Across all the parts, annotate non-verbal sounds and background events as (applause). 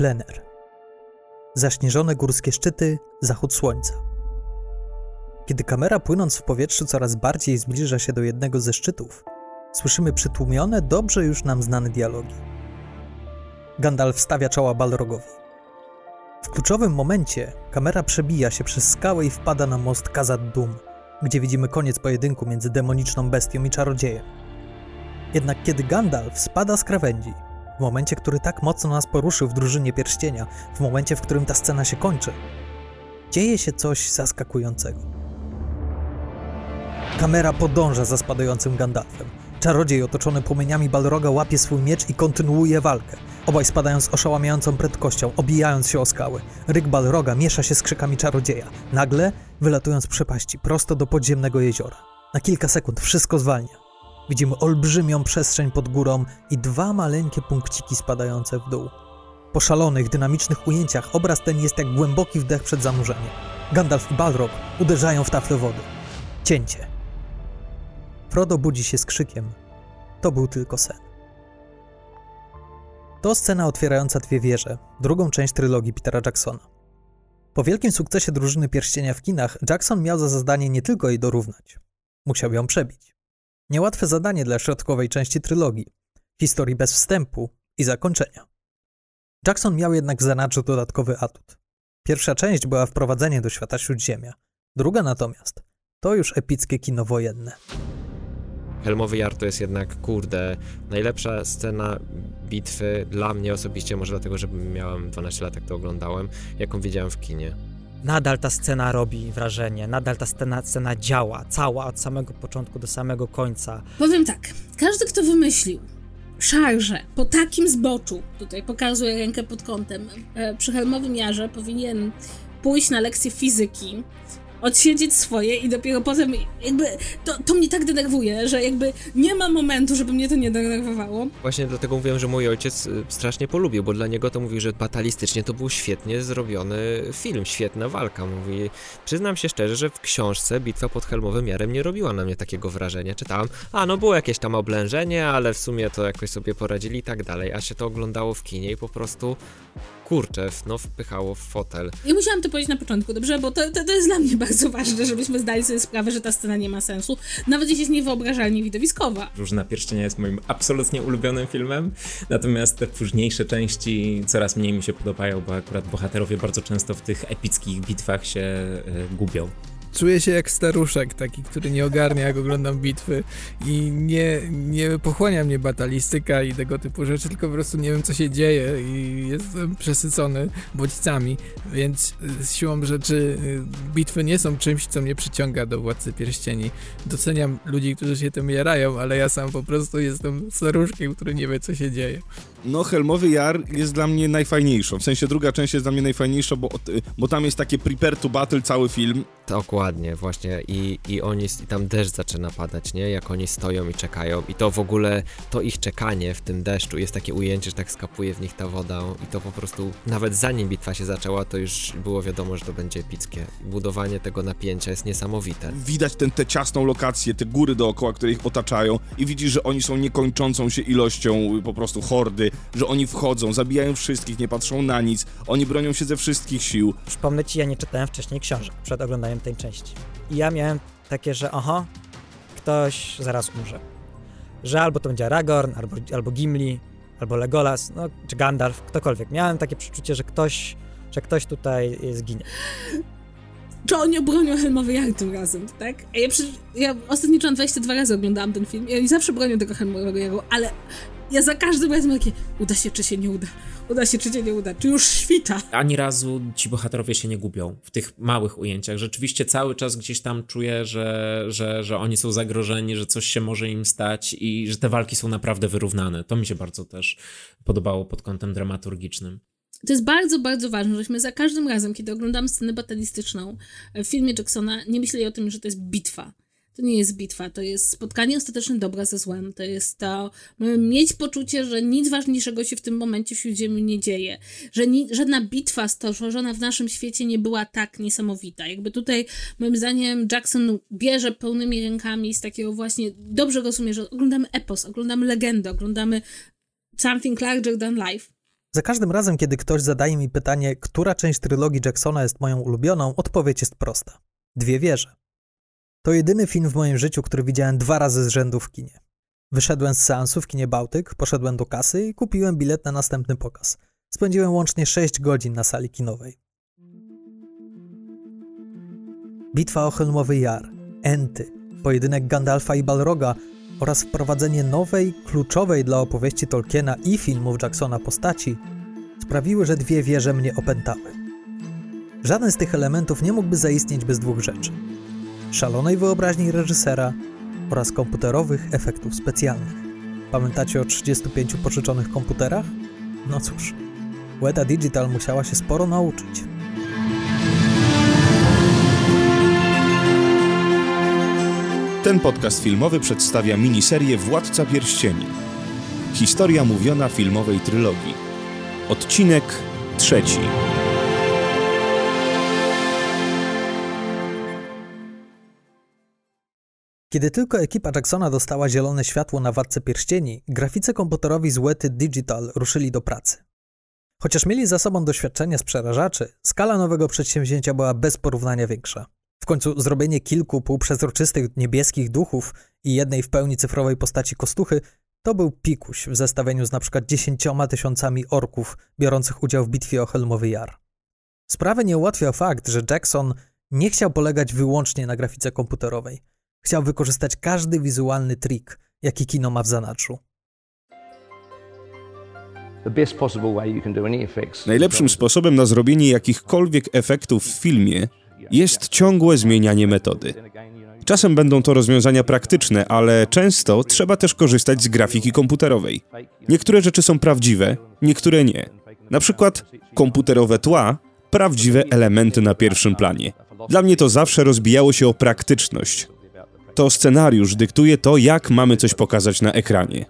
Plener. Zaśnieżone górskie szczyty, zachód słońca. Kiedy kamera płynąc w powietrzu coraz bardziej zbliża się do jednego ze szczytów, słyszymy przytłumione, dobrze już nam znane dialogi. Gandalf stawia czoła Balrogowi. W kluczowym momencie kamera przebija się przez skałę i wpada na most Khazad Dum, gdzie widzimy koniec pojedynku między demoniczną bestią i czarodziejem. Jednak kiedy Gandalf spada z krawędzi, w momencie, który tak mocno nas poruszył w drużynie pierścienia, w momencie, w którym ta scena się kończy, dzieje się coś zaskakującego. Kamera podąża za spadającym Gandalfem. Czarodziej otoczony płomieniami Balroga łapie swój miecz i kontynuuje walkę. Obaj spadają z oszałamiającą prędkością, obijając się o skały. Ryk Balroga miesza się z krzykami czarodzieja. Nagle, wylatując z przepaści prosto do podziemnego jeziora. Na kilka sekund wszystko zwalnia. Widzimy olbrzymią przestrzeń pod górą i dwa maleńkie punkciki spadające w dół. Po szalonych, dynamicznych ujęciach obraz ten jest jak głęboki wdech przed zanurzeniem. Gandalf i Balrog uderzają w taflę wody. Cięcie. Frodo budzi się z krzykiem. To był tylko sen. To scena otwierająca dwie wieże, drugą część trylogii Petera Jacksona. Po wielkim sukcesie drużyny Pierścienia w kinach, Jackson miał za zadanie nie tylko jej dorównać. Musiał ją przebić. Niełatwe zadanie dla środkowej części trylogii, historii bez wstępu i zakończenia. Jackson miał jednak w zanadrzu dodatkowy atut. Pierwsza część była wprowadzenie do świata Śródziemia, druga natomiast to już epickie kino wojenne. Helmowy Jar to jest jednak, kurde, najlepsza scena bitwy dla mnie osobiście, może dlatego, że miałem 12 lat, jak to oglądałem, jaką widziałem w kinie. Nadal ta scena robi wrażenie, nadal ta scena, scena działa, cała, od samego początku do samego końca. Powiem tak, każdy, kto wymyślił szarże po takim zboczu, tutaj pokazuję rękę pod kątem, e, przy Helmowym Jarze powinien pójść na lekcję fizyki, odsiedzieć swoje i dopiero potem jakby to, to mnie tak denerwuje, że jakby nie ma momentu, żeby mnie to nie denerwowało. Właśnie dlatego mówiłem, że mój ojciec y, strasznie polubił, bo dla niego to mówił, że batalistycznie to był świetnie zrobiony film, świetna walka. Mówi, przyznam się szczerze, że w książce Bitwa pod Helmowym Jarem nie robiła na mnie takiego wrażenia. Czytałem, a no było jakieś tam oblężenie, ale w sumie to jakoś sobie poradzili i tak dalej, a się to oglądało w kinie i po prostu kurczę, no wpychało w fotel. Ja musiałam to powiedzieć na początku, dobrze? Bo to, to, to jest dla mnie (laughs) bardzo ważne, żebyśmy zdali sobie sprawę, że ta scena nie ma sensu, nawet jeśli jest niewyobrażalnie widowiskowa. Różna Pierścienia jest moim absolutnie ulubionym filmem, natomiast te późniejsze części coraz mniej mi się podobają, bo akurat bohaterowie bardzo często w tych epickich bitwach się y, gubią. Czuję się jak staruszek, taki, który nie ogarnia, jak oglądam bitwy i nie, nie pochłania mnie batalistyka i tego typu rzeczy, tylko po prostu nie wiem, co się dzieje i jestem przesycony bodźcami, więc z siłą rzeczy y, bitwy nie są czymś, co mnie przyciąga do Władcy Pierścieni. Doceniam ludzi, którzy się tym jarają, ale ja sam po prostu jestem staruszkiem, który nie wie, co się dzieje. No, Helmowy Jar jest dla mnie najfajniejszą. W sensie druga część jest dla mnie najfajniejsza, bo, bo tam jest takie prepare to battle cały film. Dokładnie, właśnie. I, i oni, i tam deszcz zaczyna padać, nie? Jak oni stoją i czekają. I to w ogóle, to ich czekanie w tym deszczu, jest takie ujęcie, że tak skapuje w nich ta woda. I to po prostu, nawet zanim bitwa się zaczęła, to już było wiadomo, że to będzie epickie. Budowanie tego napięcia jest niesamowite. Widać tę tę ciasną lokację, te góry dookoła, które ich otaczają i widzisz, że oni są niekończącą się ilością po prostu hordy że oni wchodzą, zabijają wszystkich, nie patrzą na nic, oni bronią się ze wszystkich sił. Przypomnę ci, ja nie czytałem wcześniej książek przed oglądaniem tej części. I ja miałem takie, że oho, ktoś zaraz umrze. Że albo to będzie Aragorn, albo, albo Gimli, albo Legolas, no, czy Gandalf, ktokolwiek. Miałem takie przeczucie, że ktoś, że ktoś tutaj zginie czy oni obronią Helmowy Jar tym razem, tak? Ja, przy, ja ostatnio 22 razy oglądałam ten film i oni zawsze bronią tego Helmowego Jaru, ale ja za każdym razem takie, uda się czy się nie uda, uda się czy się nie uda, czy już świta. Ani razu ci bohaterowie się nie gubią w tych małych ujęciach. Rzeczywiście cały czas gdzieś tam czuję, że, że, że oni są zagrożeni, że coś się może im stać i że te walki są naprawdę wyrównane. To mi się bardzo też podobało pod kątem dramaturgicznym. To jest bardzo, bardzo ważne, żebyśmy za każdym razem, kiedy oglądamy scenę batalistyczną w filmie Jacksona, nie myśleli o tym, że to jest bitwa to nie jest bitwa, to jest spotkanie ostateczne dobra ze złem. To jest to, mieć poczucie, że nic ważniejszego się w tym momencie w Śródziemiu nie dzieje. Że ni, żadna bitwa stworzona w naszym świecie nie była tak niesamowita. Jakby tutaj, moim zdaniem, Jackson bierze pełnymi rękami z takiego właśnie, dobrze rozumie, że oglądamy epos, oglądamy legendę, oglądamy something larger than life. Za każdym razem, kiedy ktoś zadaje mi pytanie, która część trylogii Jacksona jest moją ulubioną, odpowiedź jest prosta. Dwie wieże. To jedyny film w moim życiu, który widziałem dwa razy z rzędu w kinie. Wyszedłem z seansu w kinie Bałtyk, poszedłem do kasy i kupiłem bilet na następny pokaz. Spędziłem łącznie 6 godzin na sali kinowej. Bitwa o Helmowy Jar, Enty, pojedynek Gandalfa i Balroga oraz wprowadzenie nowej, kluczowej dla opowieści Tolkiena i filmów Jacksona postaci sprawiły, że dwie wieże mnie opętały. Żaden z tych elementów nie mógłby zaistnieć bez dwóch rzeczy: szalonej wyobraźni reżysera oraz komputerowych efektów specjalnych. Pamiętacie o 35 pożyczonych komputerach? No cóż, Weta Digital musiała się sporo nauczyć. Ten podcast filmowy przedstawia miniserię Władca Pierścieni. Historia mówiona filmowej trylogii. Odcinek trzeci. Kiedy tylko ekipa Jacksona dostała zielone światło na Władcę Pierścieni, graficy komputerowi z Wety Digital ruszyli do pracy. Chociaż mieli za sobą doświadczenie z przerażaczy, skala nowego przedsięwzięcia była bez porównania większa. W końcu zrobienie kilku półprzezroczystych niebieskich duchów i jednej w pełni cyfrowej postaci kostuchy to był pikuś w zestawieniu z np. dziesięcioma tysiącami orków biorących udział w bitwie o Helmowy Jar. Sprawy nie ułatwiał fakt, że Jackson nie chciał polegać wyłącznie na grafice komputerowej. Chciał wykorzystać każdy wizualny trik, jaki kino ma w zanadrzu. Najlepszym sposobem na zrobienie jakichkolwiek efektów w filmie jest ciągłe zmienianie metody. Czasem będą to rozwiązania praktyczne, ale często trzeba też korzystać z grafiki komputerowej. Niektóre rzeczy są prawdziwe, niektóre nie. Na przykład komputerowe tła, prawdziwe elementy na pierwszym planie. Dla mnie to zawsze rozbijało się o praktyczność. To scenariusz dyktuje to, jak mamy coś pokazać na ekranie.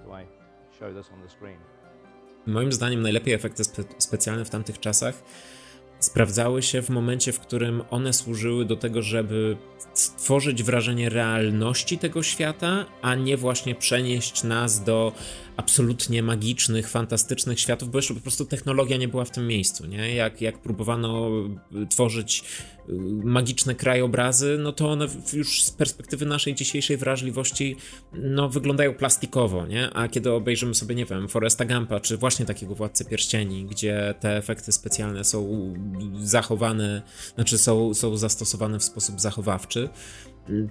Moim zdaniem najlepiej efekty spe specjalne w tamtych czasach sprawdzały się w momencie, w którym one służyły do tego, żeby stworzyć wrażenie realności tego świata, a nie właśnie przenieść nas do absolutnie magicznych, fantastycznych światów, bo jeszcze po prostu technologia nie była w tym miejscu, nie? Jak, jak próbowano tworzyć y, magiczne krajobrazy, no to one już z perspektywy naszej dzisiejszej wrażliwości no, wyglądają plastikowo, nie? A kiedy obejrzymy sobie, nie wiem, Foresta Gampa, czy właśnie takiego Władcę Pierścieni, gdzie te efekty specjalne są zachowane, znaczy są, są zastosowane w sposób zachowawczy,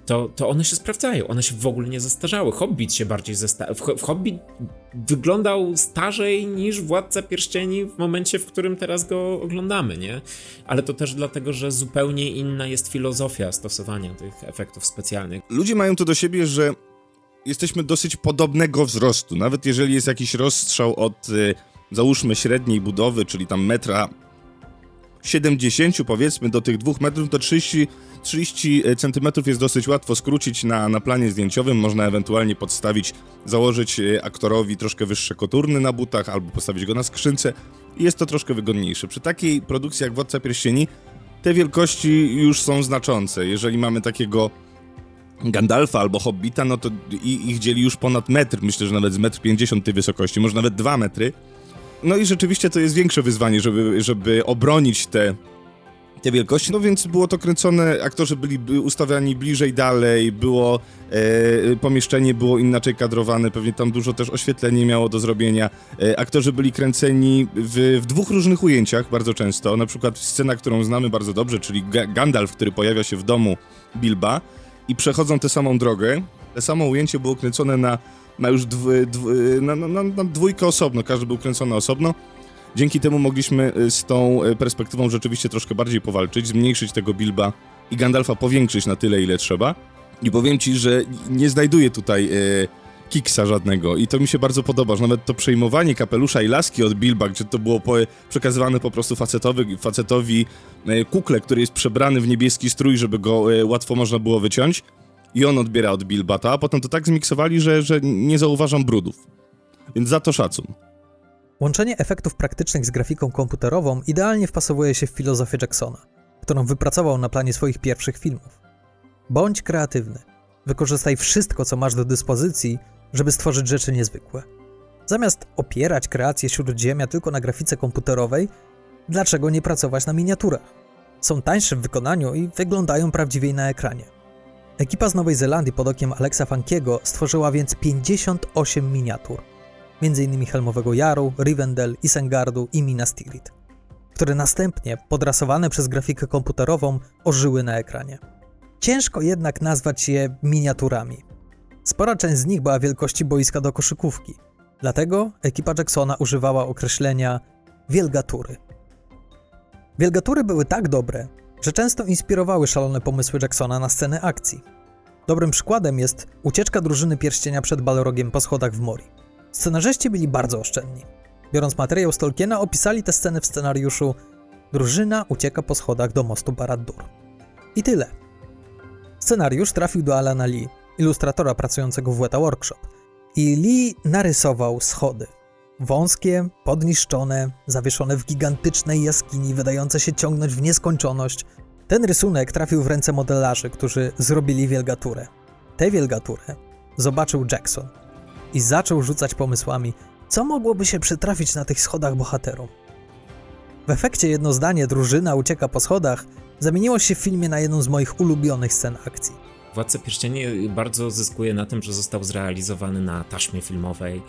to, to one się sprawdzają, one się w ogóle nie zestarzały. Hobbit się bardziej zestarzał. Hobbit wyglądał starzej niż Władca Pierścieni w momencie, w którym teraz go oglądamy, nie? Ale to też dlatego, że zupełnie inna jest filozofia stosowania tych efektów specjalnych. Ludzie mają to do siebie, że jesteśmy dosyć podobnego wzrostu. Nawet jeżeli jest jakiś rozstrzał od, y, załóżmy, średniej budowy, czyli tam metra 70 powiedzmy do tych 2 metrów, to 30, 30 centymetrów jest dosyć łatwo skrócić na, na planie zdjęciowym. Można ewentualnie podstawić, założyć e, aktorowi troszkę wyższe koturny na butach albo postawić go na skrzynce jest to troszkę wygodniejsze. Przy takiej produkcji jak Władca Pierścieni te wielkości już są znaczące. Jeżeli mamy takiego Gandalfa albo Hobbita, no to ich dzieli już ponad metr, myślę, że nawet z metr 50 tej wysokości, może nawet 2 metry. No i rzeczywiście to jest większe wyzwanie, żeby, żeby obronić te, te wielkości. No więc było to kręcone, aktorzy byli ustawiani bliżej, dalej, było e, pomieszczenie było inaczej kadrowane, pewnie tam dużo też oświetlenie miało do zrobienia. E, aktorzy byli kręceni w, w, dwóch różnych ujęciach bardzo często. Na przykład scena, którą znamy bardzo dobrze, czyli G Gandalf, który pojawia się w domu Bilba i przechodzą tę samą drogę. To samo ujęcie było kręcone na na już dw, dw, na, na, na dwójkę osobno, każdy był kręcony osobno. Dzięki temu mogliśmy y, z tą y, perspektywą rzeczywiście troszkę bardziej powalczyć, zmniejszyć tego Bilba i Gandalfa powiększyć na tyle, ile trzeba. I powiem ci, że nie znajduję tutaj e, kiksa żadnego i to mi się bardzo podoba, że nawet to przejmowanie kapelusza i laski od Bilba, gdzie to było po, przekazywane po prostu facetowi, facetowi e, kukle, który jest przebrany w niebieski strój, żeby go e, łatwo można było wyciąć, i on odbiera od Bilbata, a potem to tak zmiksowali, że, że nie zauważam brudów. Więc za to szacun. Łączenie efektów praktycznych z grafiką komputerową idealnie wpasowuje się w filozofię Jacksona, którą wypracował na planie swoich pierwszych filmów. Bądź kreatywny. Wykorzystaj wszystko, co masz do dyspozycji, żeby stworzyć rzeczy niezwykłe. Zamiast opierać kreację Śródziemia tylko na grafice komputerowej, dlaczego nie pracować na miniaturach? Są tańsze w wykonaniu i wyglądają prawdziwiej na ekranie. Ekipa z Nowej Zelandii pod okiem Alexa Funkiego stworzyła więc 58 miniatur, m.in. Helmowego Jaru, Rivendell, Isengardu i Minas Tirith, które następnie, podrasowane przez grafikę komputerową, ożyły na ekranie. Ciężko jednak nazwać je miniaturami. Spora część z nich była wielkości boiska do koszykówki, dlatego ekipa Jacksona używała określenia wielgatury. Wielgatury były tak dobre, że często inspirowały szalone pomysły Jacksona na sceny akcji. Dobrym przykładem jest ucieczka drużyny pierścienia przed Balrogiem po schodach w Mori. Scenarzyści byli bardzo oszczędni. Biorąc materiał Tolkiena, opisali tę scenę w scenariuszu Drużyna ucieka po schodach do mostu Barad-dûr. I tyle. Scenariusz trafił do Alana Lee, ilustratora pracującego w Weta Workshop. I Lee narysował schody. Wąskie, podniszczone, zawieszone w gigantycznej jaskini, wydające się ciągnąć w nieskończoność. Ten rysunek trafił w ręce modelarzy, którzy zrobili wielgaturę. Tę wielgaturę zobaczył Jackson i zaczął rzucać pomysłami, co mogłoby się przytrafić na tych schodach bohaterom. W efekcie jedno zdanie drużyna ucieka po schodach zamieniło się w filmie na jedną z moich ulubionych scen akcji. Władca Pierścieni bardzo zyskuje na tym, że został zrealizowany na taśmie filmowej,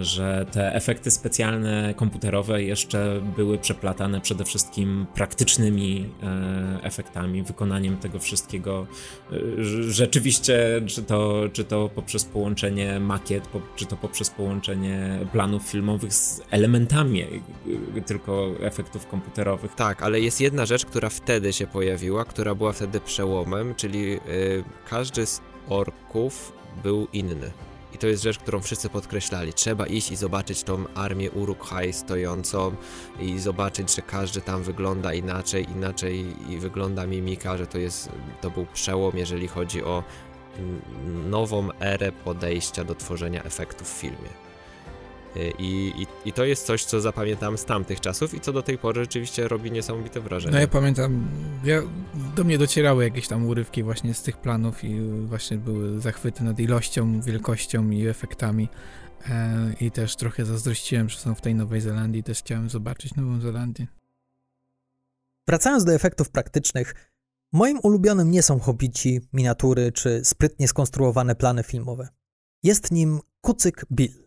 że te efekty specjalne komputerowe jeszcze były przeplatane przede wszystkim praktycznymi e, efektami, wykonaniem tego wszystkiego e, rzeczywiście, czy to, czy to poprzez połączenie makiet, czy to poprzez połączenie planów filmowych z elementami e, tylko efektów komputerowych. Tak, ale jest jedna rzecz, która wtedy się pojawiła, która była wtedy przełomem, czyli każdy z orków był inny. I to jest rzecz, którą wszyscy podkreślali. Trzeba iść i zobaczyć tą armię Uruk-hai stojącą i zobaczyć, że każdy tam wygląda inaczej, inaczej i wygląda mimika, że to jest, to był przełom, jeżeli chodzi o nową erę podejścia do tworzenia efektów w filmie. Y, I, i, I to jest coś, co zapamiętam z tamtych czasów i co do tej pory rzeczywiście robi niesamowite wrażenie. No ja pamiętam, ja, do mnie docierały jakieś tam urywki właśnie z tych planów i właśnie były zachwyty nad ilością, wielkością i efektami. E, I też trochę zazdrościłem, że są w tej Nowej Zelandii, też chciałem zobaczyć Nową Zelandię. Wracając do efektów praktycznych, moim ulubionym nie są hobici, miniatury czy sprytnie skonstruowane plany filmowe. Jest nim kucyk Bill.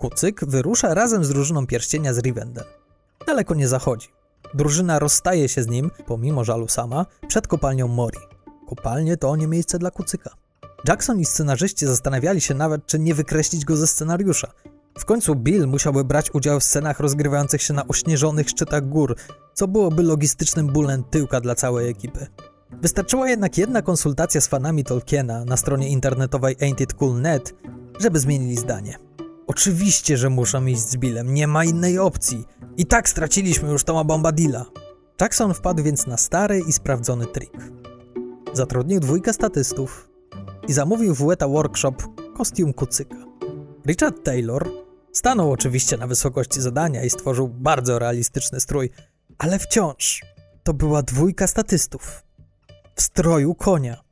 Kucyk wyrusza razem z drużyną pierścienia z Rivendell. Daleko nie zachodzi. Drużyna rozstaje się z nim, pomimo żalu sama, przed kopalnią Mori. Kopalnie to nie miejsce dla kucyka. Jackson i scenarzyści zastanawiali się nawet, czy nie wykreślić go ze scenariusza. W końcu Bill musiałby brać udział w scenach rozgrywających się na ośnieżonych szczytach gór, co byłoby logistycznym bólem tyłka dla całej ekipy. Wystarczyła jednak jedna konsultacja z fanami Tolkiena na stronie internetowej Ain't It Cool Net, żeby zmienili zdanie. Oczywiście, że muszą iść z Billem, nie ma innej opcji. I tak straciliśmy już Toma Bombadilla. Jackson wpadł więc na stary i sprawdzony trik. Zatrudnił dwójkę statystów i zamówił w Weta Workshop kostium kucyka. Richard Taylor stanął oczywiście na wysokości zadania i stworzył bardzo realistyczny strój, ale wciąż to była dwójka statystów w stroju konia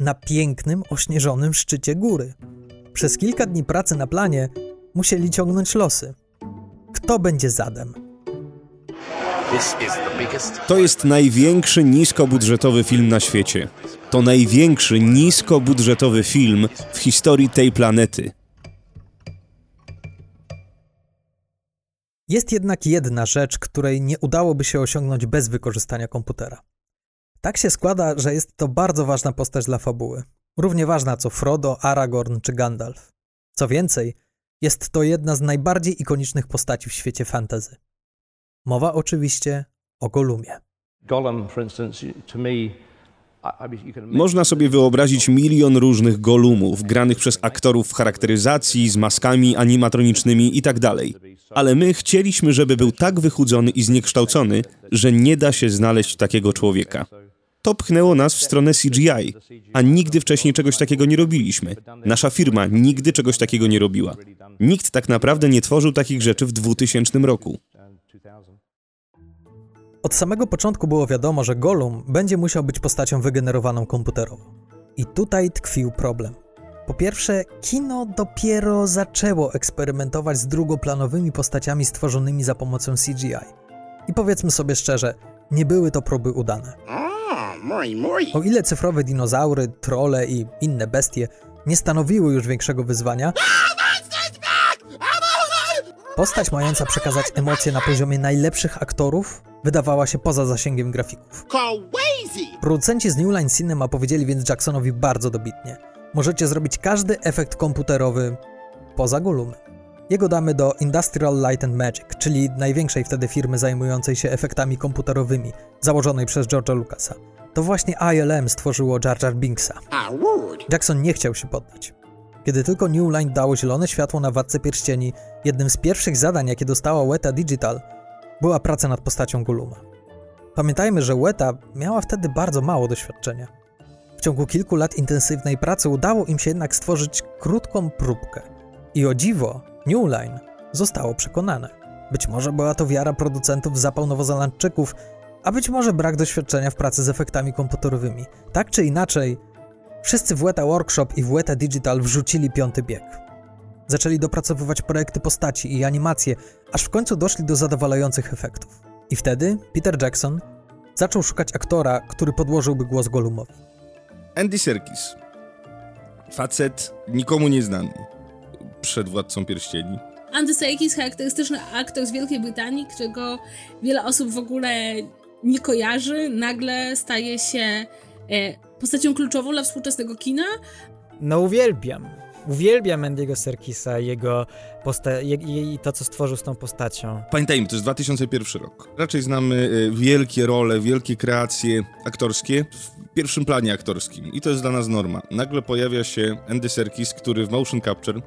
na pięknym, ośnieżonym szczycie góry. Przez kilka dni pracy na planie musieli ciągnąć losy. Kto będzie zadem? To jest największy niskobudżetowy film na świecie. To największy niskobudżetowy film w historii tej planety. Jest jednak jedna rzecz, której nie udałoby się osiągnąć bez wykorzystania komputera. Tak się składa, że jest to bardzo ważna postać dla fabuły. Równie ważna co Frodo, Aragorn czy Gandalf. Co więcej, jest to jedna z najbardziej ikonicznych postaci w świecie fantasy. Mowa oczywiście o Golumie. Gollum, for instance, to me, Można sobie wyobrazić milion różnych golumów, granych przez aktorów w charakteryzacji, z maskami animatronicznymi itd. Ale my chcieliśmy, żeby był tak wychudzony i zniekształcony, że nie da się znaleźć takiego człowieka. To pchnęło nas w stronę CGI, a nigdy wcześniej czegoś takiego nie robiliśmy. Nasza firma nigdy czegoś takiego nie robiła. Nikt tak naprawdę nie tworzył takich rzeczy w 2000 roku. Od samego początku było wiadomo, że Gollum będzie musiał być postacią wygenerowaną komputerowo. I tutaj tkwił problem. Po pierwsze, kino dopiero zaczęło eksperymentować z drugoplanowymi postaciami stworzonymi za pomocą CGI. I powiedzmy sobie szczerze, nie były to próby udane. O ile cyfrowe dinozaury, trole i inne bestie nie stanowiły już większego wyzwania, postać mająca przekazać emocje na poziomie najlepszych aktorów wydawała się poza zasięgiem grafików. Producenci z New Line Cinema powiedzieli więc Jacksonowi bardzo dobitnie: Możecie zrobić każdy efekt komputerowy poza Gollumem. Jego damy do Industrial Light and Magic, czyli największej wtedy firmy zajmującej się efektami komputerowymi, założonej przez George'a Lucasa. To właśnie ILM stworzyło Jar Jar Binksa. Jackson nie chciał się poddać. Kiedy tylko New Line dało zielone światło na Władcę Pierścieni, jednym z pierwszych zadań, jakie dostała Weta Digital, była praca nad postacią Golluma. Pamiętajmy, że Weta miała wtedy bardzo mało doświadczenia. W ciągu kilku lat intensywnej pracy udało im się jednak stworzyć krótką próbkę. I o dziwo, New Line zostało przekonane. Być może była to wiara producentów zapał nowozelandczyków, a być może brak doświadczenia w pracy z efektami komputerowymi. Tak czy inaczej, wszyscy w Weta Workshop i w Weta Digital wrzucili piąty bieg. Zaczęli dopracowywać projekty postaci i animacje, aż w końcu doszli do zadowalających efektów. I wtedy Peter Jackson zaczął szukać aktora, który podłożyłby głos Gollumowi. Andy Serkis. Facet nikomu nieznany. Przed Władcą Pierścieni. Andy Serkis, charakterystyczny aktor z Wielkiej Brytanii, którego wiele osób w ogóle nie kojarzy, nagle staje się e, postacią kluczową dla współczesnego kina. No uwielbiam. Uwielbiam Andy'ego Serkisa i jego posta- i, i to, co stworzył z tą postacią. Pamiętajmy, to jest 2001 rok. Raczej znamy e, wielkie role, wielkie kreacje aktorskie w pierwszym planie aktorskim. I to jest dla nas norma. Nagle pojawia się Andy Serkis, który w motion capture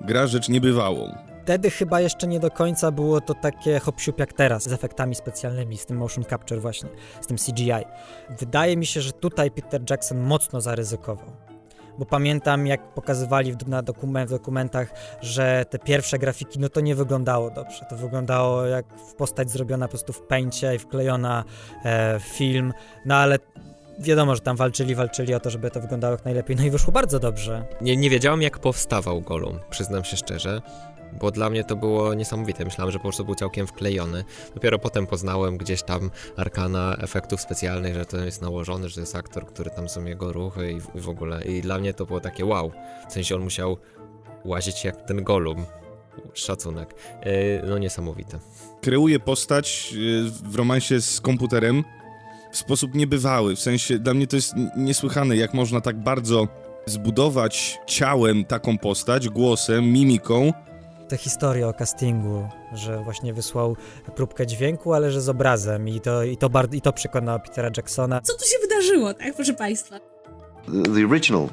gra rzecz niebywałą. Wtedy chyba jeszcze nie do końca było to takie hop jak teraz, z efektami specjalnymi, z tym motion capture właśnie, z tym CGI. Wydaje mi się, że tutaj Peter Jackson mocno zaryzykował. Bo pamiętam, jak pokazywali w, na dokument, w dokumentach, że te pierwsze grafiki, no to nie wyglądało dobrze. To wyglądało jak postać zrobiona po prostu w pęcie i wklejona e, film. No ale wiadomo, że tam walczyli, walczyli o to, żeby to wyglądało jak najlepiej. No i wyszło bardzo dobrze. Nie, nie wiedziałem, jak powstawał Gollum, przyznam się szczerze, bo dla mnie to było niesamowite. Myślałem, że po prostu był całkiem wklejony. Dopiero potem poznałem gdzieś tam arkana efektów specjalnych, że to jest nałożony, że to jest aktor, który tam są jego ruchy i, i w ogóle. I dla mnie to było takie wow. W sensie on musiał łazić jak ten Gollum. Szacunek. Yy, no niesamowite. Kreuje postać e, w romansie z komputerem w sposób niebywały. W sensie dla mnie to jest niesłychane, jak można tak bardzo zbudować ciałem taką postać, głosem, mimiką. Te historie o castingu, że właśnie wysłał próbkę dźwięku, ale że z obrazem i to, i to, bar- i to przekonało Petera Jacksona. Co tu się wydarzyło, tak, proszę Państwa? The, original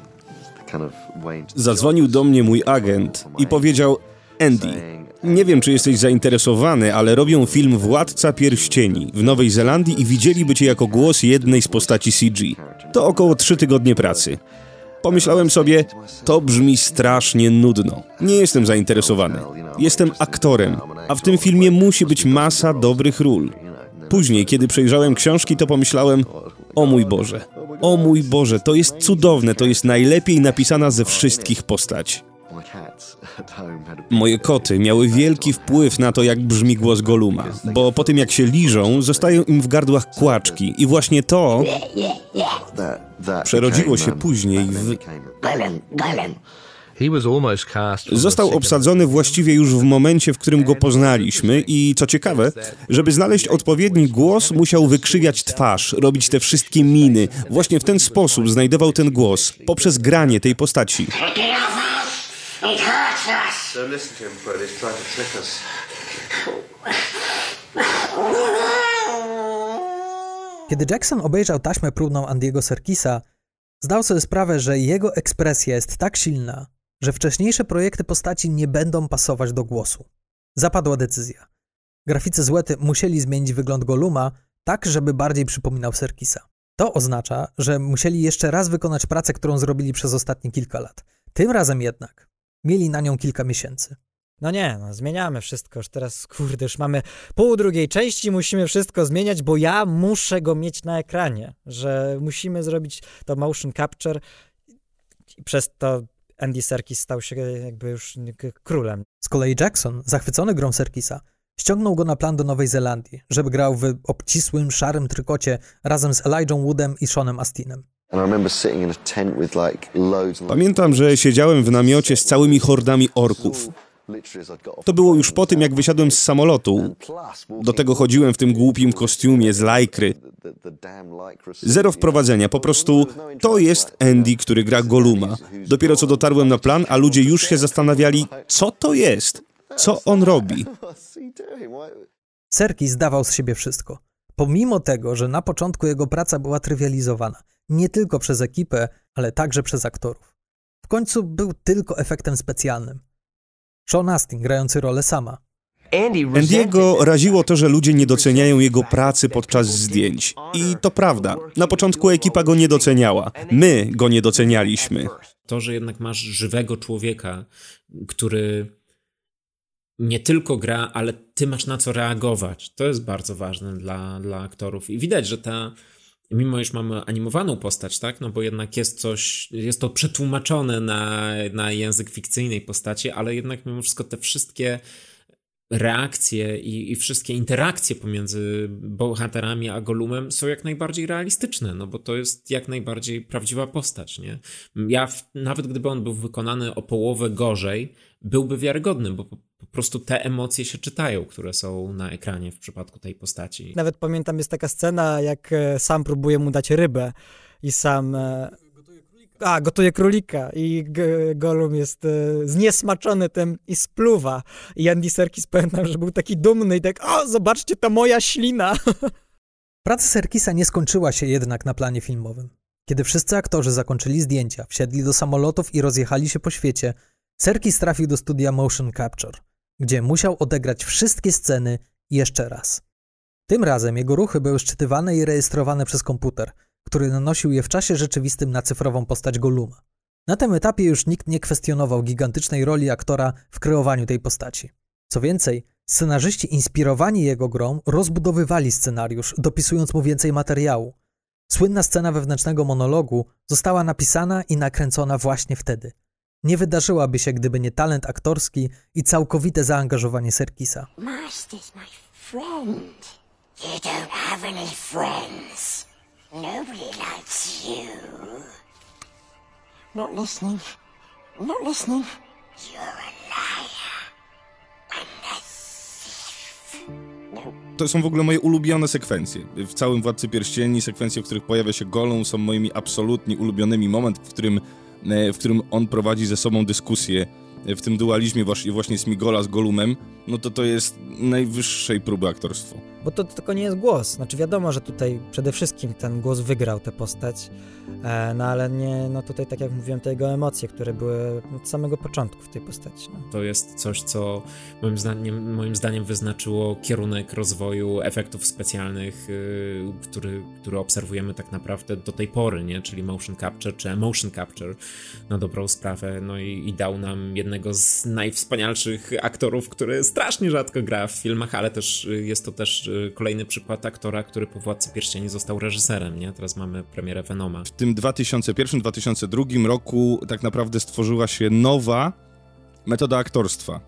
kind of Wayne. Zadzwonił do mnie mój agent i powiedział: Andy, nie wiem, czy jesteś zainteresowany, ale robią film Władca Pierścieni w Nowej Zelandii i widzieliby cię jako głos jednej z postaci CG. To około trzy tygodnie pracy. Pomyślałem sobie, to brzmi strasznie nudno. Nie jestem zainteresowany. Jestem aktorem, a w tym filmie musi być masa dobrych ról. Później, kiedy przejrzałem książki, to pomyślałem: O mój Boże, o mój Boże, to jest cudowne, to jest najlepiej napisana ze wszystkich postać. Moje koty miały wielki wpływ na to, jak brzmi głos Goluma, bo po tym jak się liżą, zostają im w gardłach kłaczki i właśnie to przerodziło się um, później w... Został obsadzony właściwie już w momencie, w którym go poznaliśmy i co ciekawe, żeby znaleźć odpowiedni głos, musiał wykrzywiać twarz, robić te wszystkie miny. Właśnie w ten sposób znajdował ten głos, poprzez granie tej postaci. Don't listen to him, Fred. He's trying to trick us. Kiedy Jackson obejrzał taśmę próbną Andiego Serkisa, zdał sobie sprawę, że jego ekspresja jest tak silna, że wcześniejsze projekty postaci nie będą pasować do głosu. Zapadła decyzja. Graficy z Łety musieli zmienić wygląd Goluma tak, żeby bardziej przypominał Serkisa. To oznacza, że musieli jeszcze raz wykonać pracę, którą zrobili przez ostatnie kilka lat. Tym razem jednak mieli na nią kilka miesięcy. No nie, no zmieniamy wszystko. Już teraz, kurde, już mamy pół drugiej części, musimy wszystko zmieniać, bo ja muszę go mieć na ekranie, że musimy zrobić to motion capture. I przez to Andy Serkis stał się jakby już królem. Z kolei Jackson, zachwycony grą Serkisa, ściągnął go na plan do Nowej Zelandii, żeby grał w obcisłym, szarym trykocie razem z Elijah Woodem i Seanem Astinem. Pamiętam, że siedziałem w namiocie z całymi hordami orków. To było już po tym, jak wysiadłem z samolotu. Do tego chodziłem w tym głupim kostiumie z lajkry. Zero wprowadzenia, po prostu to jest Andy, który gra Goluma. Dopiero co dotarłem na plan, a ludzie już się zastanawiali, co to jest, co on robi. What's he doing? Why? Serkis dawał z siebie wszystko. Pomimo tego, że na początku jego praca była trywializowana, nie tylko przez ekipę, ale także przez aktorów. W końcu był tylko efektem specjalnym. Sean Astin grający rolę sama. Andiego raziło to, że ludzie nie doceniają jego pracy podczas zdjęć. I to prawda. Na początku ekipa go nie doceniała. My go nie docenialiśmy. To, że jednak masz żywego człowieka, który nie tylko gra, ale ty masz na co reagować. To jest bardzo ważne dla, dla aktorów. I widać, że ta, mimo iż mamy animowaną postać, tak, no bo jednak jest coś, jest to przetłumaczone na, na język fikcyjnej postaci, ale jednak mimo wszystko te wszystkie reakcje i, i wszystkie interakcje pomiędzy bohaterami a Golumem są jak najbardziej realistyczne, no bo to jest jak najbardziej prawdziwa postać, nie? Ja, w, nawet gdyby on był wykonany o połowę gorzej, byłby wiarygodny, bo po, prostu te emocje się czytają, które są na ekranie w przypadku tej postaci. Nawet pamiętam, jest taka scena, jak e, sam próbuje mu dać rybę i sam... e, A, gotuje królika i G- Gollum jest e, zniesmaczony tym i spluwa. I Andy Serkis pamiętam, że był taki dumny i tak, o, zobaczcie, to moja ślina. (laughs) Praca Serkisa nie skończyła się jednak na planie filmowym. Kiedy wszyscy aktorzy zakończyli zdjęcia, wsiedli do samolotów i rozjechali się po świecie, Serkis trafił do studia Motion Capture, gdzie musiał odegrać wszystkie sceny jeszcze raz. Tym razem jego ruchy były szczytywane i rejestrowane przez komputer, który nanosił je w czasie rzeczywistym na cyfrową postać Goluma. Na tym etapie już nikt nie kwestionował gigantycznej roli aktora w kreowaniu tej postaci. Co więcej, scenarzyści inspirowani jego grą rozbudowywali scenariusz, dopisując mu więcej materiału. Słynna scena wewnętrznego monologu została napisana i nakręcona właśnie wtedy. Nie wydarzyłaby się, gdyby nie talent aktorski i całkowite zaangażowanie Serkisa. Master's my friend. You don't have any friends. Nobody likes you. Not listening. Not listening. You're a liar. And a thief. No. To są w ogóle moje ulubione sekwencje. W całym Władcy Pierścieni sekwencje, w których pojawia się Gollum są moimi absolutnie ulubionymi. Moment, w którym, w którym on prowadzi ze sobą dyskusję e, w tym dualizmie właśnie Smigola z Golumem, no to to jest najwyższej próby aktorstwo. Bo to tylko nie jest głos. Znaczy wiadomo, że tutaj przede wszystkim ten głos wygrał tę postać, e, no ale nie, no tutaj tak jak mówiłem, te jego emocje, które były od samego początku w tej postaci. No. To jest coś, co moim zdaniem, moim zdaniem wyznaczyło kierunek rozwoju efektów specjalnych, yy, który, który obserwujemy tak naprawdę do tej pory, nie? czyli motion capture czy emotion capture na dobrą sprawę. No i, i dał nam jednego z najwspanialszych aktorów, który strasznie rzadko gra w filmach, ale też y, jest to też y, kolejny przykład aktora, który po Władcy Pierścieni został reżyserem. Nie? Teraz mamy premierę Venoma. W tym 2001-2002 roku tak naprawdę stworzyła się nowa metoda aktorstwa.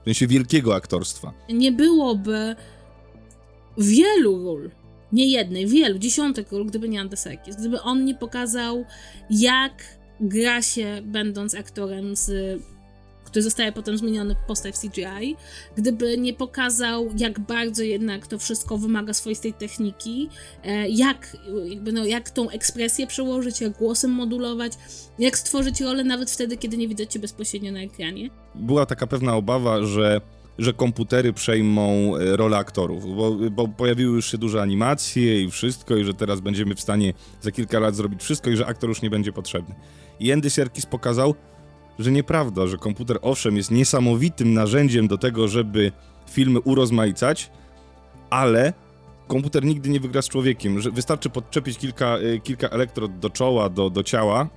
W sensie wielkiego aktorstwa. Nie byłoby wielu ról, nie jednej, wielu, dziesiątek ról, gdyby nie Andy Serkis. Gdyby on nie pokazał, jak gra się będąc aktorem z który zostaje potem zmieniony w postać CGI, gdyby nie pokazał, jak bardzo jednak to wszystko wymaga swoistej techniki, e, jak, jakby no, jak tą ekspresję przełożyć, jak głosem modulować, jak stworzyć rolę nawet wtedy, kiedy nie widać cię bezpośrednio na ekranie. Była taka pewna obawa, że, że komputery przejmą e, rolę aktorów, bo, bo pojawiły już się duże animacje i wszystko, i że teraz będziemy w stanie za kilka lat zrobić wszystko i że aktor już nie będzie potrzebny. I Andy Serkis pokazał, że nieprawda, że komputer owszem jest niesamowitym narzędziem do tego, żeby filmy urozmaicać, ale komputer nigdy nie wygra z człowiekiem. Że wystarczy podczepić kilka, y, kilka elektrod do czoła, do, do ciała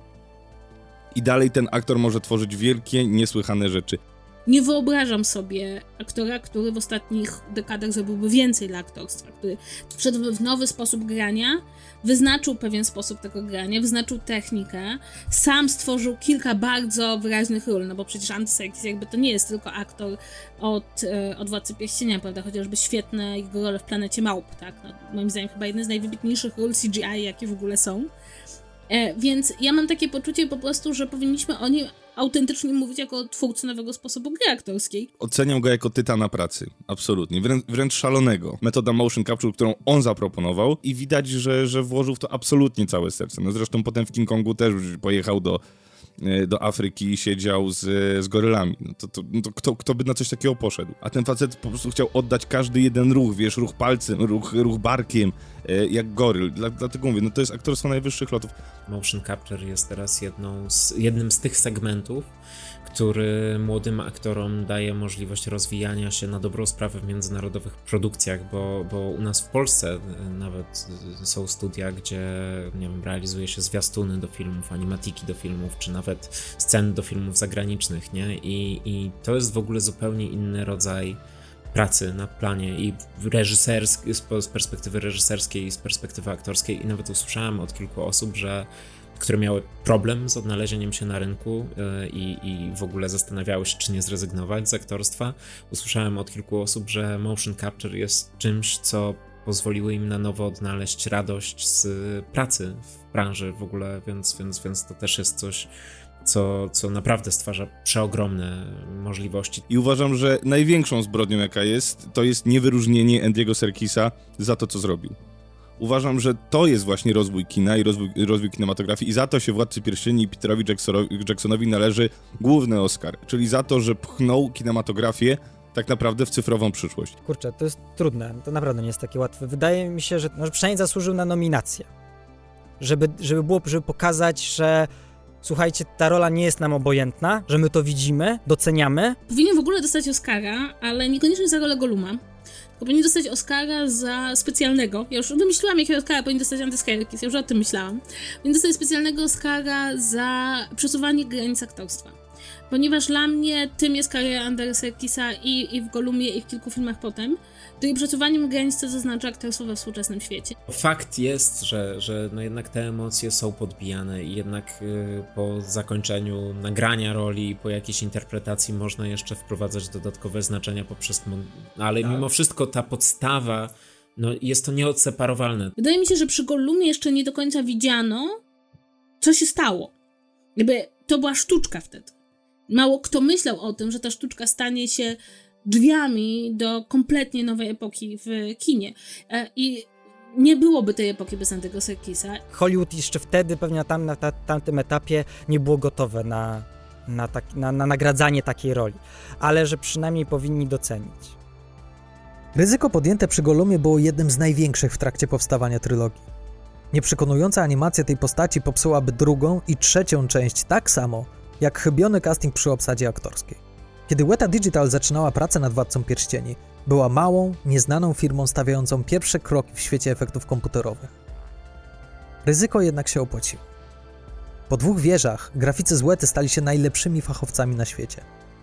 i dalej ten aktor może tworzyć wielkie, niesłychane rzeczy. Nie wyobrażam sobie aktora, który w ostatnich dekadach zrobiłby więcej dla aktorstwa, który wszedłby w nowy sposób grania, wyznaczył pewien sposób tego grania, wyznaczył technikę, sam stworzył kilka bardzo wyraźnych ról, no bo przecież Andy Serkis jakby to nie jest tylko aktor od, e, od Władcy Pierścienia, prawda, chociażby świetne jego role w Planecie Małp, tak, no, moim zdaniem chyba jeden z najwybitniejszych ról CGI, jakie w ogóle są. E, więc ja mam takie poczucie po prostu, że powinniśmy o nim autentycznie mówić jako twórcy nowego sposobu gry aktorskiej. Oceniam go jako tytana pracy, absolutnie, wrę wręcz szalonego. Metoda motion capture, którą on zaproponował i widać, że, że włożył w to absolutnie całe serce. No zresztą potem w King Kongu też pojechał do, do Afryki i siedział z, z gorylami. No to, to, no to kto, kto by na coś takiego poszedł? A ten facet po prostu chciał oddać każdy jeden ruch, wiesz, ruch palcem, ruch, ruch barkiem, e, jak goryl. Dla, dlatego mówię, no to jest aktorstwo najwyższych lotów. Motion capture jest teraz jedną z, jednym z tych segmentów, który młodym aktorom daje możliwość rozwijania się na dobrą sprawę w międzynarodowych produkcjach, bo, bo u nas w Polsce e, nawet e, są studia, gdzie nie wiem, realizuje się zwiastuny do filmów, animatiki do filmów, czy nawet sceny do filmów zagranicznych, nie? I, i to jest w ogóle zupełnie inny rodzaj pracy na planie i reżyserskiej, z perspektywy reżyserskiej i z perspektywy aktorskiej i nawet usłyszałem od kilku osób, że które miały problem z odnalezieniem się na rynku yy, i, w ogóle zastanawiały się, czy nie zrezygnować z aktorstwa. Usłyszałem od kilku osób, że motion capture jest czymś, co pozwoliło im na nowo odnaleźć radość z pracy w branży w ogóle, więc, więc, więc to też jest coś, co, co naprawdę stwarza przeogromne możliwości. I uważam, że największą zbrodnią, jaka jest, to jest niewyróżnienie Andiego Serkisa za to, co zrobił. Uważam, że to jest właśnie rozwój kina i rozwój, rozwój kinematografii i za to się Władcy Pierścieni i Peterowi Jacksonowi, należy główny Oscar, czyli za to, że pchnął kinematografię tak naprawdę w cyfrową przyszłość. Kurczę, to jest trudne, to naprawdę nie jest takie łatwe. Wydaje mi się, że, no, przynajmniej zasłużył na nominację. Żeby, żeby było, żeby pokazać, że słuchajcie, ta rola nie jest nam obojętna, że my to widzimy, doceniamy. Powinien w ogóle dostać Oscara, ale niekoniecznie za rolę Goluma. Tylko powinien dostać Oscara za specjalnego. Ja już wymyśliłam, jakiego Oscara powinien dostać Andy Serkis, ja już o tym myślałam. Powinien dostać specjalnego Oscara za przesuwanie granic aktorstwa. Ponieważ dla mnie tym jest kariera Andera Serkisa i, i w Golumie, i w kilku filmach potem, to i przesuwaniem granic to zaznacza aktorstwo we współczesnym świecie. Fakt jest, że, że no jednak te emocje są podbijane i jednak y, po zakończeniu nagrania roli, po jakiejś interpretacji można jeszcze wprowadzać dodatkowe znaczenia poprzez... Ale tak. mimo wszystko ta podstawa, no jest to nieodseparowalne. Wydaje mi się, że przy Golumie jeszcze nie do końca widziano, co się stało. Jakby to była sztuczka wtedy. Mało kto myślał o tym, że ta sztuczka stanie się drzwiami do kompletnie nowej epoki w kinie. E, I nie byłoby tej epoki bez Antego Serkisa. Hollywood jeszcze wtedy, pewnie na, tam, na ta, tamtym etapie, nie było gotowe na, na, tak, na, na nagradzanie takiej roli, ale że przynajmniej powinni docenić. Ryzyko podjęte przy Golumie było jednym z największych w trakcie powstawania trylogii. Nieprzekonująca animacja tej postaci popsułaby drugą i trzecią część tak samo, jak chybiony casting przy obsadzie aktorskiej. Kiedy Weta Digital zaczynała pracę nad Władcą Pierścieni, była małą, nieznaną firmą stawiającą pierwsze kroki w świecie efektów komputerowych. Ryzyko jednak się opłaciło. Po dwóch wieżach graficy z Wety stali się najlepszymi fachowcami na świecie.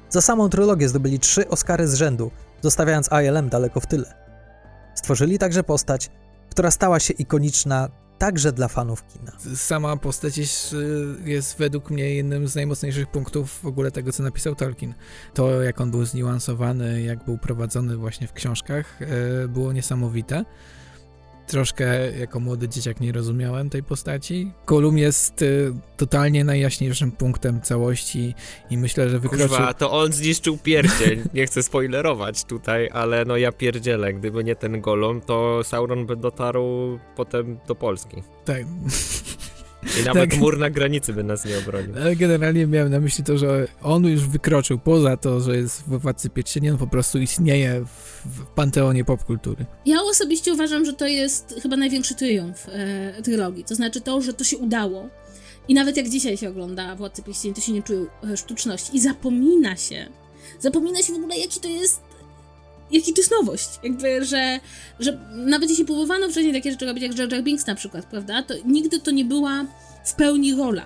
Za samą trylogię zdobyli trzy Oscary z rzędu, zostawiając ILM daleko w tyle. Stworzyli także postać, która stała się ikoniczna także dla fanów kina. Sama postać jest, jest, według mnie jednym z najmocniejszych punktów w ogóle tego, co napisał Tolkien. To, jak on był zniuansowany, jak był prowadzony właśnie w książkach, e, było niesamowite. Troszkę jako młody dzieciak nie rozumiałem tej postaci. Kolum jest y, totalnie najjaśniejszym punktem całości i myślę, że wykroczył... Kurwa, to on zniszczył pierścień. Nie chcę spoilerować tutaj, ale no ja pierdzielę. Gdyby nie ten golem, to Sauron by dotarł potem do Polski. Tak. (laughs) I nawet tak. mur na granicy by nas nie obronił. Ale generalnie miałem na myśli to, że on już wykroczył poza to, że jest w Władcy Pierścieni, on po prostu istnieje w, w panteonie popkultury. Ja osobiście uważam, że to jest chyba największy triumf e, trylogii. To znaczy to, że to się udało. I nawet jak dzisiaj się ogląda Władcy Pierścieni, to się nie czuje e, sztuczności. I zapomina się, zapomina się w ogóle, jaki to jest jaki to jest nowość. Jakby, że, że nawet jeśli próbowano wcześniej takie rzeczy robić, jak Jar Jar Binks na przykład, prawda, to nigdy to nie była w pełni rola.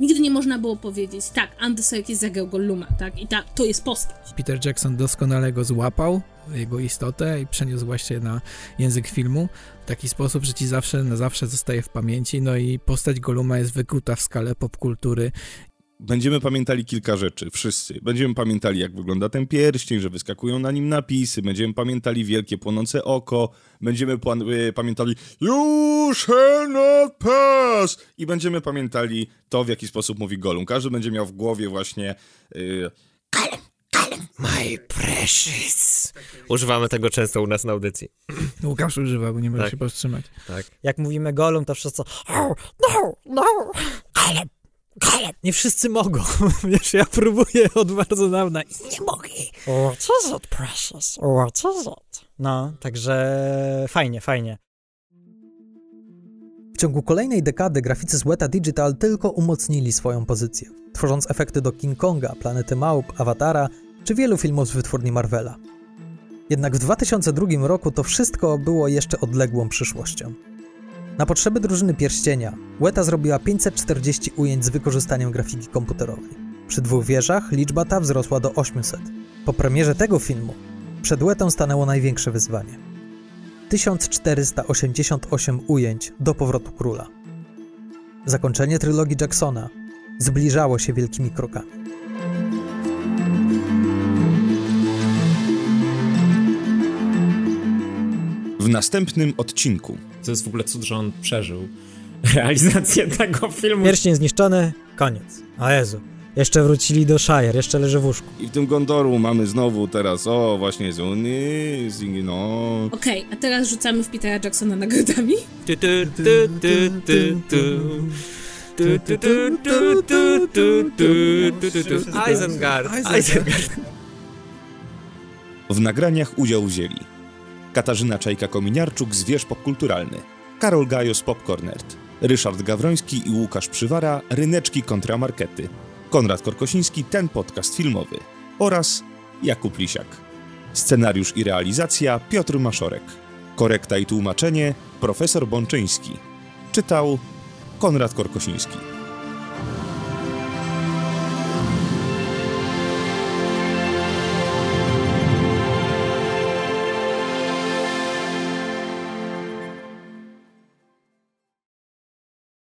Nigdy nie można było powiedzieć, tak, Andy Serkis zagrał Golluma, tak, i ta, to jest postać. Peter Jackson doskonale go złapał, jego istotę i przeniósł właśnie na język filmu w taki sposób, że ci zawsze, na zawsze zostaje w pamięci, no i postać Goluma jest wykuta w skalę popkultury Będziemy pamiętali kilka rzeczy, wszyscy. Będziemy pamiętali, jak wygląda ten pierścień, że wyskakują na nim napisy, będziemy pamiętali wielkie płonące oko, będziemy y, pamiętali You shall not pass! I będziemy pamiętali to, w jaki sposób mówi Golum. Każdy będzie miał w głowie właśnie y, Kalem, Kalem, my precious. Używamy tego często u nas na audycji. (clears throat) Łukasz używa, bo nie może Tak. się powstrzymać. Tak. Jak mówimy Golum, to wszyscy "Oh, no, no, Kaleb. Nie wszyscy mogą. (laughs) Wiesz, ja próbuję od bardzo dawna i nie mogę. What is it, precious? What is it? No, także fajnie, fajnie. W ciągu kolejnej dekady graficy z Weta Digital tylko umocnili swoją pozycję, tworząc efekty do King Konga, Planety Małp, Awatara czy wielu filmów z wytwórni Marvela. Jednak w 2002 roku to wszystko było jeszcze odległą przyszłością. Na potrzeby drużyny Pierścienia Weta zrobiła 540 ujęć z wykorzystaniem grafiki komputerowej. Przy dwóch wieżach liczba ta wzrosła do 800. Po premierze tego filmu przed Wetą stanęło największe wyzwanie. 1488 ujęć do powrotu króla. Zakończenie trylogii Jacksona zbliżało się wielkimi krokami. w następnym odcinku. To jest w ogóle cud, że on przeżył realizację tego filmu. Pierścień zniszczony, koniec. A Jezu. Jeszcze wrócili do Shire, jeszcze leży w łóżku. I w tym Gondoru mamy znowu teraz, o właśnie z Unii, z no. Okej, okay, a teraz rzucamy w Petera Jacksona nagrodami. Ty, ty, ty, Eisengard. W nagraniach udział wzięli Katarzyna Czajka-Kominiarczuk z Wież Popkulturalny, Karol Gajos Popcornert, Ryszard Gawroński i Łukasz Przywara Ryneczki kontra Markety, Konrad Korkosiński Ten Podcast Filmowy oraz Jakub Lisiak. Scenariusz i realizacja Piotr Maszorek. Korekta i tłumaczenie Profesor Bączyński. Czytał Konrad Korkosiński.